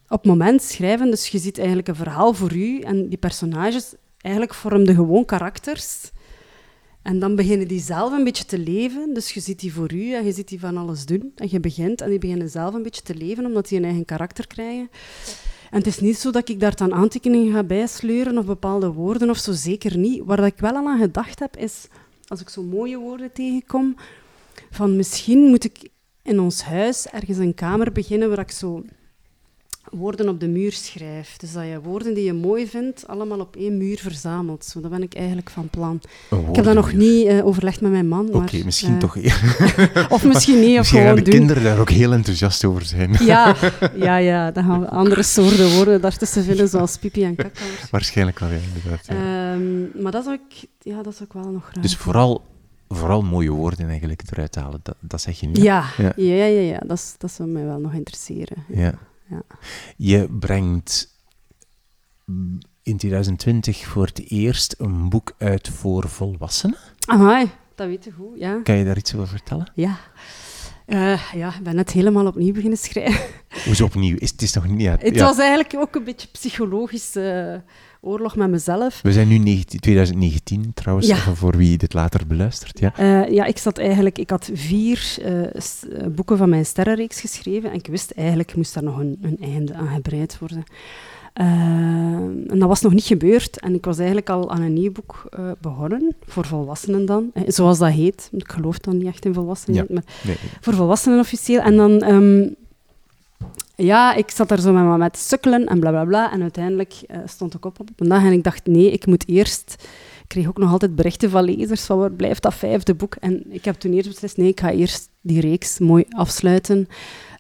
op het moment schrijven. Dus je ziet eigenlijk een verhaal voor u en die personages eigenlijk vormden gewoon karakters. En dan beginnen die zelf een beetje te leven. Dus je ziet die voor u en je ziet die van alles doen. En je begint en die beginnen zelf een beetje te leven, omdat die een eigen karakter krijgen. En het is niet zo dat ik daar dan aantekeningen ga bijsleuren of bepaalde woorden of zo, zeker niet. Waar ik wel al aan gedacht heb, is als ik zo mooie woorden tegenkom, van misschien moet ik in ons huis ergens een kamer beginnen waar ik zo woorden op de muur schrijf. Dus dat je woorden die je mooi vindt, allemaal op één muur verzamelt. Zo, dat ben ik eigenlijk van plan. Ik heb dat nog niet eh, overlegd met mijn man. Oké, misschien eh, toch... Of misschien niet, of misschien gaan de doen. kinderen daar ook heel enthousiast over zijn. Ja, ja, ja, dan gaan we andere soorten woorden daartussen vinden, zoals pipi en kaka. Waarschijnlijk wel, ja, inderdaad. ja. Ehm, maar dat zou, ik, ja, dat zou ik wel nog graag dus vooral, vooral mooie woorden eigenlijk eruit halen, dat, dat zeg je niet. Ja, Ja. ja, ja, ja, ja. Dat, is- dat zou mij wel nog interesseren. Ja. Ja. Je brengt in 2020 voor het eerst een boek uit voor volwassenen. Amai, dat weet je goed, ja. Kan je daar iets over vertellen? Ja. Eh, ja, ik ben net helemaal opnieuw beginnen schrijven. Hoezo opnieuw? Is, het is nog niet... Ja, Het ja. was eigenlijk ook een beetje psychologische oorlog met mezelf. We zijn nu 19 2019 trouwens, Ja. voor wie dit later beluistert. Ja. Eh, ja, ik zat eigenlijk... Ik had vier eh, eh, boeken van mijn sterrenreeks geschreven en ik wist eigenlijk, moest daar nog een, een einde aan gebreid worden. Eh, en dat was nog niet gebeurd en ik was eigenlijk al aan een nieuw boek eh, begonnen, voor volwassenen dan, eh, zoals dat heet. Ik geloof dan niet echt in volwassenen, Ja. maar Nee. voor volwassenen officieel. En dan, ehm, ja, ik zat daar zo met, met sukkelen en bla bla bla. En uiteindelijk eh, stond ik op op een dag en ik dacht, nee, ik moet eerst. Ik kreeg ook nog altijd berichten van lezers van waar blijft dat vijfde boek? En ik heb toen eerst beslist, nee, ik ga eerst die reeks mooi afsluiten.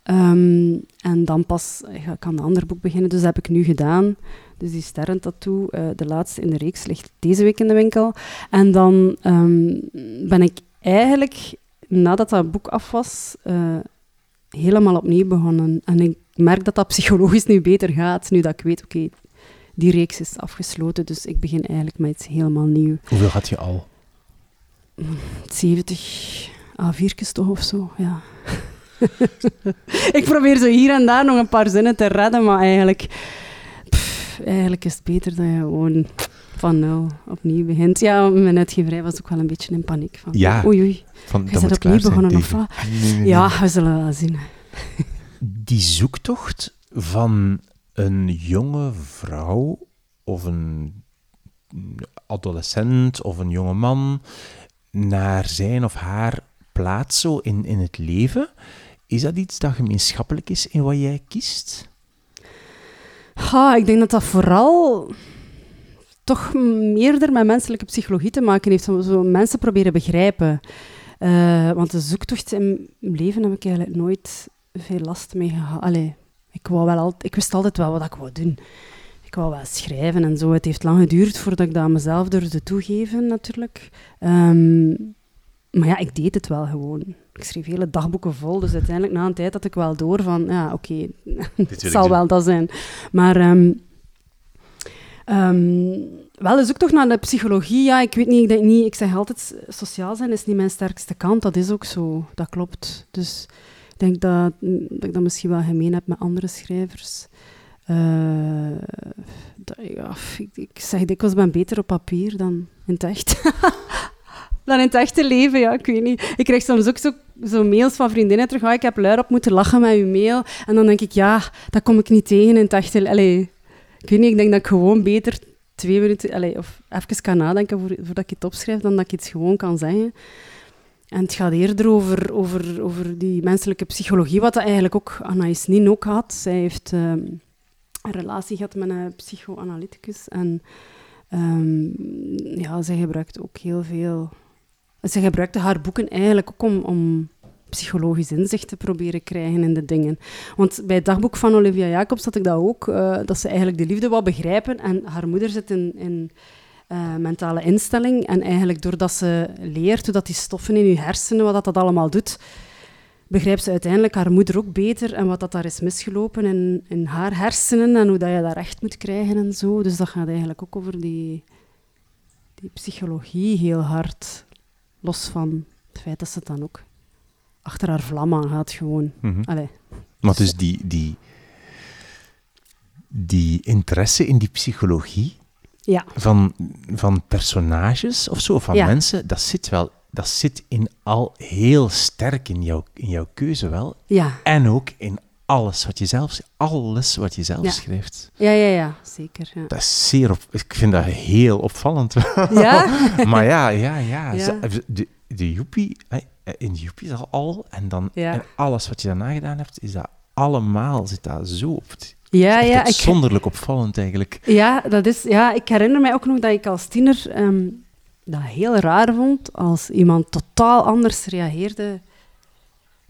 Ehm, en dan pas ik aan een ander boek beginnen. Dus dat heb ik nu gedaan. Dus die sterrentattoo, eh de laatste in de reeks, ligt deze week in de winkel. En dan ehm, ben ik eigenlijk, nadat dat boek af was, eh, helemaal opnieuw begonnen. En ik merk dat dat psychologisch nu beter gaat, nu dat ik weet, oké, die reeks is afgesloten. Dus ik begin eigenlijk met iets helemaal nieuw. Hoeveel had je al? 70 A4'tjes toch of zo, ja. ik probeer zo hier en daar nog een paar zinnen te redden, maar eigenlijk, pff, eigenlijk is het beter dat je gewoon van nul opnieuw begint. Ja, mijn uitgeverij was ook wel een beetje in paniek. Van, Ja. Oei, oei. Van, Je dat bent opnieuw begonnen, of tegen- Nee, nee, nee. Ja, we zullen wel zien. Die zoektocht van een jonge vrouw of een adolescent of een jonge man naar zijn of haar plaats zo in, in het leven, is dat iets dat gemeenschappelijk is in wat jij kiest? Ik denk dat dat vooral toch meerder met menselijke psychologie te maken heeft. Zo, mensen proberen begrijpen. Eh, want de zoektocht in mijn leven heb ik eigenlijk nooit veel last mee gehad. Allee, ik, wou wel al, ik wist altijd wel wat ik wou doen. Ik wou wel schrijven en zo. Het heeft lang geduurd voordat ik dat aan mezelf durfde toegeven, natuurlijk. Ehm, maar ja, ik deed het wel gewoon. Ik schreef hele dagboeken vol, dus uiteindelijk na een tijd had ik wel door van, ja, oké, het zal doen. wel dat zijn. Maar ehm, ehm, wel, dus ook toch naar de psychologie. Ja, ik weet niet, ik denk niet, ik zeg altijd, sociaal zijn is niet mijn sterkste kant. Dat is ook zo, dat klopt. Dus ik denk dat, dat ik dat misschien wel gemeen heb met andere schrijvers. Eh, dat- ja, ik, ik zeg dikwijls, ik ben beter op papier dan in het echt. dan in het echte leven, ja, ik weet niet. Ik krijg soms ook zo, zo mails van vriendinnen terug, ah, ik heb luid op moeten lachen met uw mail. En dan denk ik, ja, dat kom ik niet tegen in het echte... Allee, ik weet niet, ik denk dat ik gewoon beter twee minuten... Allee, of even kan nadenken voor, voordat ik het opschrijf, dan dat ik iets gewoon kan zeggen. En het gaat eerder over, over, over die menselijke psychologie, wat dat eigenlijk ook Anaïs Nin ook had. Zij heeft ehm, een relatie gehad met een psychoanalyticus. En ehm, ja, zij gebruikte ook heel veel... Zij gebruikte haar boeken eigenlijk ook om, om psychologisch inzicht te proberen krijgen in de dingen. Want bij het dagboek van Olivia Jacobs had ik dat ook, eh, dat ze eigenlijk de liefde wou begrijpen. En haar moeder zit in, in eh, mentale instelling. En eigenlijk doordat ze leert hoe dat die stoffen in je hersenen, wat dat, dat allemaal doet, begrijpt ze uiteindelijk haar moeder ook beter en wat dat daar is misgelopen in, in haar hersenen en hoe dat je dat recht moet krijgen en zo. Dus dat gaat eigenlijk ook over die, die psychologie heel hard. Los van het feit dat ze het dan ook achter haar vlam aan gaat gewoon. Mhm. Allee. Maar dus die, die, die interesse in die psychologie Ja, van, van personages of zo, of van Ja. mensen, dat zit wel, dat zit in al heel sterk in, jouw in jouw keuze wel. ja, En ook in alles wat je zelf, alles wat je zelf Ja. schrijft. ja, ja, ja zeker. Ja. Dat is zeer op, ik vind dat heel opvallend. Ja? maar ja, ja, ja. De, de joepie, in de joepie is al al, en dan en alles wat je daarna gedaan hebt, is dat allemaal, zit dat zo op. Het Ja, ja, echt ik, zonderlijk opvallend eigenlijk. Ja, dat is, ja, ik herinner mij ook nog dat ik als tiener ehm, dat heel raar vond als iemand totaal anders reageerde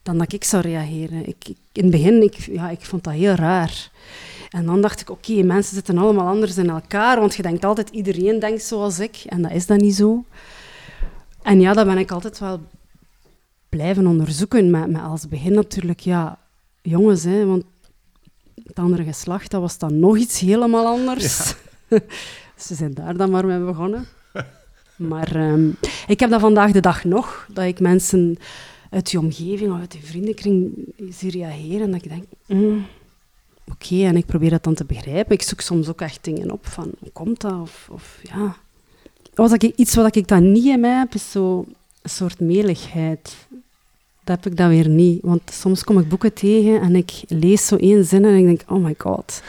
dan dat ik zou reageren. Ik, ik- in het begin, ik, ja, ik vond dat heel raar. En dan dacht ik, oké, mensen zitten allemaal anders in elkaar, want je denkt altijd, iedereen denkt zoals ik. En dat is dan niet zo. En ja, dat ben ik altijd wel blijven onderzoeken. Met, met als begin natuurlijk, ja, jongens, hè, want het andere geslacht, dat was dan nog iets helemaal anders. Ze zijn daar dan maar mee begonnen. Maar ehm, ik heb dat vandaag de dag nog, dat ik mensen uit die omgeving of uit die vriendenkring zie reageren en dat ik denk, mm, oké, en ik probeer dat dan te begrijpen. Ik zoek soms ook echt dingen op van, hoe komt dat? Of, of ja... Was ik, iets wat ik dan niet in mij heb, is zo een soort meligheid. Dat heb ik dan weer niet. Want soms kom ik boeken tegen en ik lees zo één zin en ik denk, oh my god.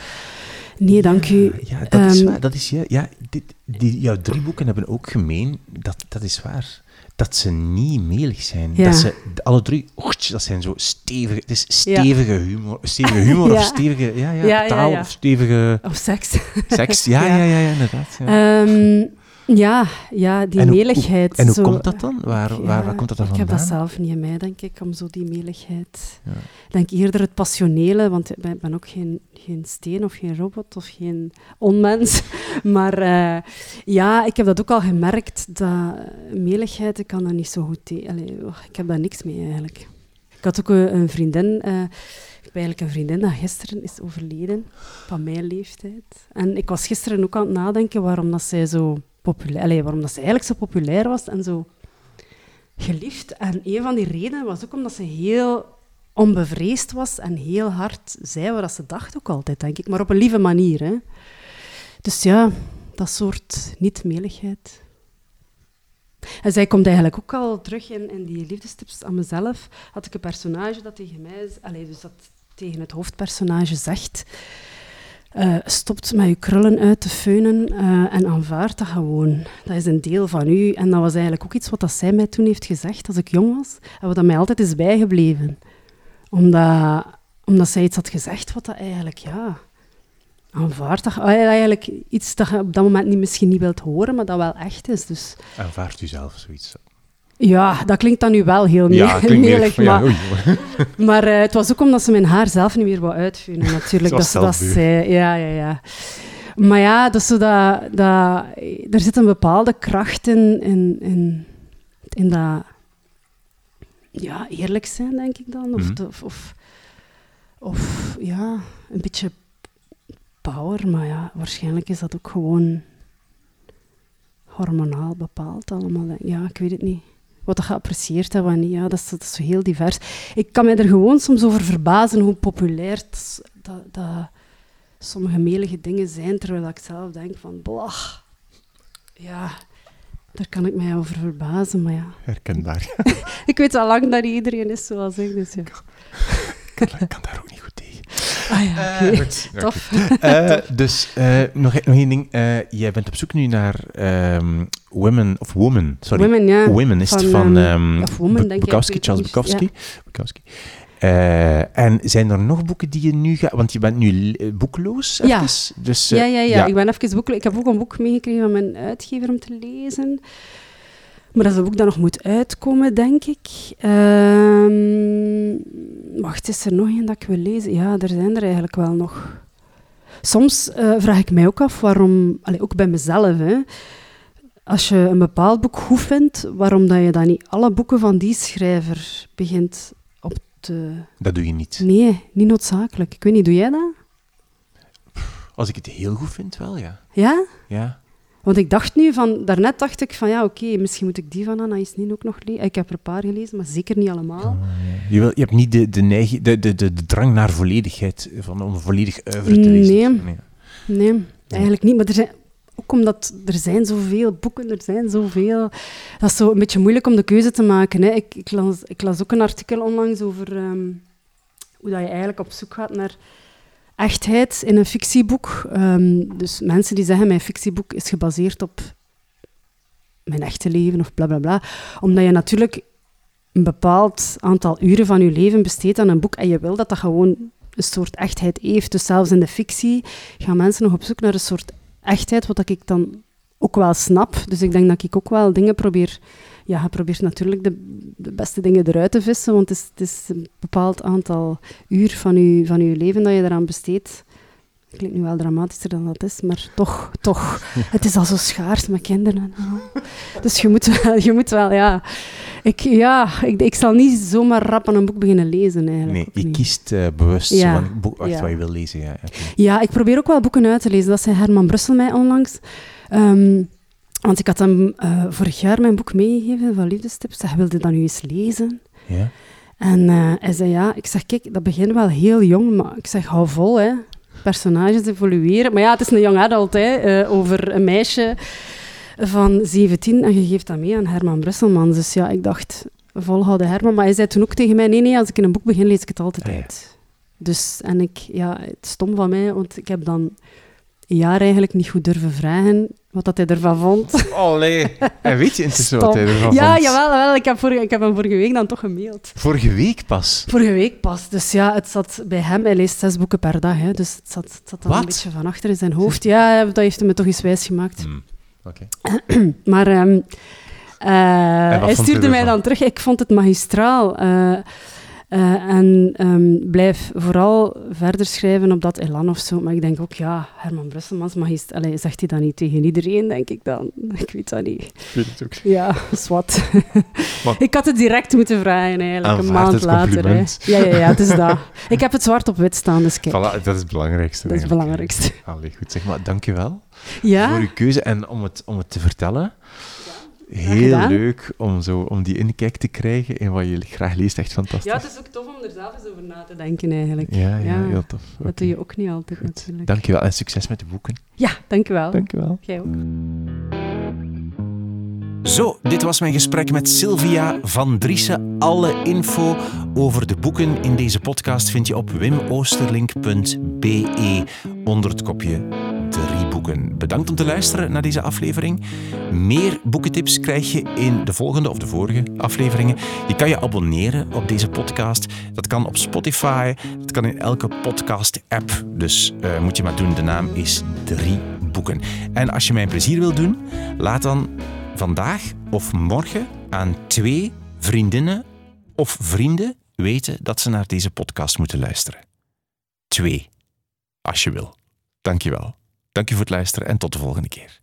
Nee, dank u. Ja, dat is Ehm, waar. Dat is, ja, ja, dit, die, jouw drie boeken hebben ook gemeen, dat, dat is waar, dat ze niet melig zijn. Ja. Dat ze alle drie, ochtje, dat zijn zo stevige, het is stevige humor, stevige humor Ja. of stevige ja, ja, taal of stevige Of seks. seks. Ja, ja, Ja. ja, ja, inderdaad. Ja. Ja, ja, die En hoe- meligheid. en hoe zo. komt dat dan? Waar, waar, Ja, waar komt dat dan Ik heb vandaan? dat zelf niet in mij, denk ik, om zo die meligheid. Ja. Ik denk eerder het passionele, want ik ben, ben ook geen, geen steen of geen robot of geen onmens. Maar eh, ja, ik heb dat ook al gemerkt, dat meligheid, ik kan dat niet zo goed tegen. Oh, ik heb daar niks mee eigenlijk. Ik had ook een, een vriendin, eh, ik heb eigenlijk een vriendin dat gisteren is overleden, van mijn leeftijd. En ik was gisteren ook aan het nadenken waarom dat zij zo populair, waarom dat zij eigenlijk zo populair was en zo geliefd. En een van die redenen was ook omdat ze heel onbevreesd was en heel hard zei wat ze dacht ook altijd, denk ik. Maar op een lieve manier, hè. Dus ja, dat soort niet-meligheid. En zij komt eigenlijk ook al terug in, in die liefdestips aan mezelf. Had ik een personage dat tegen mij... Dus dat tegen het hoofdpersonage zegt... eh, stopt met je krullen uit te feunen eh, en aanvaard dat gewoon. Dat is een deel van u. En dat was eigenlijk ook iets wat dat zij mij toen heeft gezegd als ik jong was. En wat dat mij altijd is bijgebleven. Omdat, omdat zij iets had gezegd wat dat eigenlijk, ja... Aanvaard dat, eigenlijk iets dat je op dat moment niet, misschien niet wilt horen, maar dat wel echt is. Dus Aanvaardt u zelf zoiets? Ja, dat klinkt dan nu wel heel Ja, meer ja, maar, maar eh, het was ook omdat ze mijn haar zelf niet meer wou uitveunen, natuurlijk. Dat ze dat zei. Ja, ja, ja. Maar ja, dat is zo dat, dat, er zit een bepaalde kracht in, in, in, in dat ja, eerlijk zijn, denk ik dan. Of, Mhm. of, of, of ja, een beetje power. Maar ja, waarschijnlijk is dat ook gewoon hormonaal bepaald allemaal. Ja, ik weet het niet. Wat dat geapprecieerd en wat niet, ja, dat is, dat is zo heel divers. Ik kan me er gewoon soms over verbazen hoe populair dat, dat, sommige melige dingen zijn, terwijl ik zelf denk van, blach. Ja, daar kan ik mij over verbazen, maar ja. Herkenbaar. Ik weet al lang dat iedereen is zoals ik, dus ja. ik kan daar ook niet goed tegen. Ah ja. Eh, goed. Tof. Eh, dus eh, nog, nog één ding. Jij bent op zoek nu naar ehm, women, of woman, sorry. Women, ja. Women is het Van, van ehm, ehm, of Woman, Bu- denk ik Bukowski, Charles Bukowski. Bukowski. En zijn er nog boeken die je nu gaat... Want je bent nu boekloos, Ja. Dus, Ja, ja, ja, Ik ben even boek... Ik heb ook een boek meegekregen van mijn uitgever om te lezen. Maar dat is een boek dat nog moet uitkomen, denk ik. Ehm, wacht, is er nog een dat ik wil lezen? Ja, er zijn er eigenlijk wel nog. Soms eh, vraag ik mij ook af waarom... Allee, ook bij mezelf, hè. Als je een bepaald boek goed vindt, waarom dat je dan niet alle boeken van die schrijver begint op te... Dat doe je niet. Nee, niet noodzakelijk. Ik weet niet, doe jij dat? Als ik het heel goed vind, wel, ja. Ja? Ja. Want ik dacht nu van, daarnet dacht ik van ja, oké, misschien moet ik die van Anaïs Nin ook nog lezen. Ik heb er een paar gelezen, maar zeker niet allemaal. Je, wil, je hebt niet de, de, neiging, de, de, de, de drang naar volledigheid, van, om volledig oeuvre te lezen. Nee. Nee, eigenlijk niet. Maar er zijn, ook omdat er zijn zoveel boeken, er zijn zoveel. Dat is zo een beetje moeilijk om de keuze te maken. Hè. Ik, ik, las, ik las ook een artikel onlangs over ehm, hoe dat je eigenlijk op zoek gaat naar echtheid in een fictieboek. Ehm, dus mensen die zeggen, mijn fictieboek is gebaseerd op mijn echte leven of bla bla bla. Omdat je natuurlijk een bepaald aantal uren van je leven besteedt aan een boek en je wil dat dat gewoon een soort echtheid heeft. Dus zelfs in de fictie gaan mensen nog op zoek naar een soort echtheid, wat ik dan ook wel snap. Dus ik denk dat ik ook wel dingen probeer... Ja, je probeert natuurlijk de, de beste dingen eruit te vissen, want het is, het is een bepaald aantal uur van je, van je leven dat je eraan besteedt. Klinkt nu wel dramatischer dan dat is, maar toch, toch. Het is al zo schaars met kinderen. Dus je moet wel, je moet wel ja... Ik, ja, ik, ik zal niet zomaar rap aan een boek beginnen lezen, eigenlijk. Nee, je kiest eh, bewust Ja. van boek Ja. wat je wil lezen. Ja. Ja, ik probeer ook wel boeken uit te lezen. Dat zei Herman Brussel mij onlangs. Ehm, want ik had hem eh, vorig jaar mijn boek meegegeven van Liefdestips. Hij wilde dat nu eens lezen. ja. En eh, hij zei ja, ik zeg kijk, dat begint wel heel jong, maar ik zeg hou vol hè. Personages evolueren. Maar ja, het is een young adult hè, eh, over een meisje van 17 en je geeft dat mee aan Herman Brusselmans. Dus ja, ik dacht, volhouden Herman. Maar hij zei toen ook tegen mij, nee, nee, als ik in een boek begin, lees ik het altijd Ah, ja. uit. Dus, en ik, ja, het is stom van mij, want ik heb dan jaar eigenlijk niet goed durven vragen wat dat hij ervan vond. Allee. En weet je intussen wat hij ervan Ja, vond? jawel, jawel. Ik, heb vorige, ik heb hem vorige week dan toch gemaild. Vorige week pas. Vorige week pas. Dus ja, het zat bij hem. Hij leest zes boeken per dag. Hè, dus het zat, het zat dan een beetje van achter in zijn hoofd. Ja, dat heeft hij me toch eens wijs gemaakt. Hmm. Oké. Maar ehm, eh, hij stuurde mij dan terug. Ik vond het magistraal. eh, eh, en ehm, blijf vooral verder schrijven op dat elan of zo. Maar ik denk ook, ja, Herman Brusselmans, magist Allee, zegt hij dat niet tegen iedereen, denk ik dan. Ik weet dat niet. Ik weet het ook. Ja, zwart. Ik had het direct moeten vragen, eigenlijk, een Aanvaard maand later. Hè. Ja, ja, ja, het is dat. Ik heb het zwart op wit staan, dus kijk. Voilà, dat is het belangrijkste. Dat is het belangrijkste. Allee, goed. Zeg maar, dankjewel Ja, voor uw keuze en om het, om het te vertellen. Heel leuk om, zo, om die inkijk te krijgen in wat je graag leest. Echt fantastisch. ja, het is ook tof om er zelf eens over na te denken, eigenlijk. Ja, ja, Ja, heel tof. Dat doe je ook niet altijd, Goed. natuurlijk. Dankjewel en succes met de boeken. Ja, dankjewel. Dankjewel. Jij ook. Zo, dit was mijn gesprek met Sylvia van Driessen. Alle info over de boeken in deze podcast vind je op wimoosterlink.be onder het kopje boeken. Bedankt om te luisteren naar deze aflevering. Meer boekentips krijg je in de volgende of de vorige afleveringen. Je kan je abonneren op deze podcast. Dat kan op Spotify, dat kan in elke podcast-app. Dus eh, moet je maar doen. De naam is Drie Boeken. En als je mij een plezier wil doen, laat dan vandaag of morgen aan twee vriendinnen of vrienden weten dat ze naar deze podcast moeten luisteren. Twee, als je wil. Dankjewel. Dank je voor het luisteren en tot de volgende keer.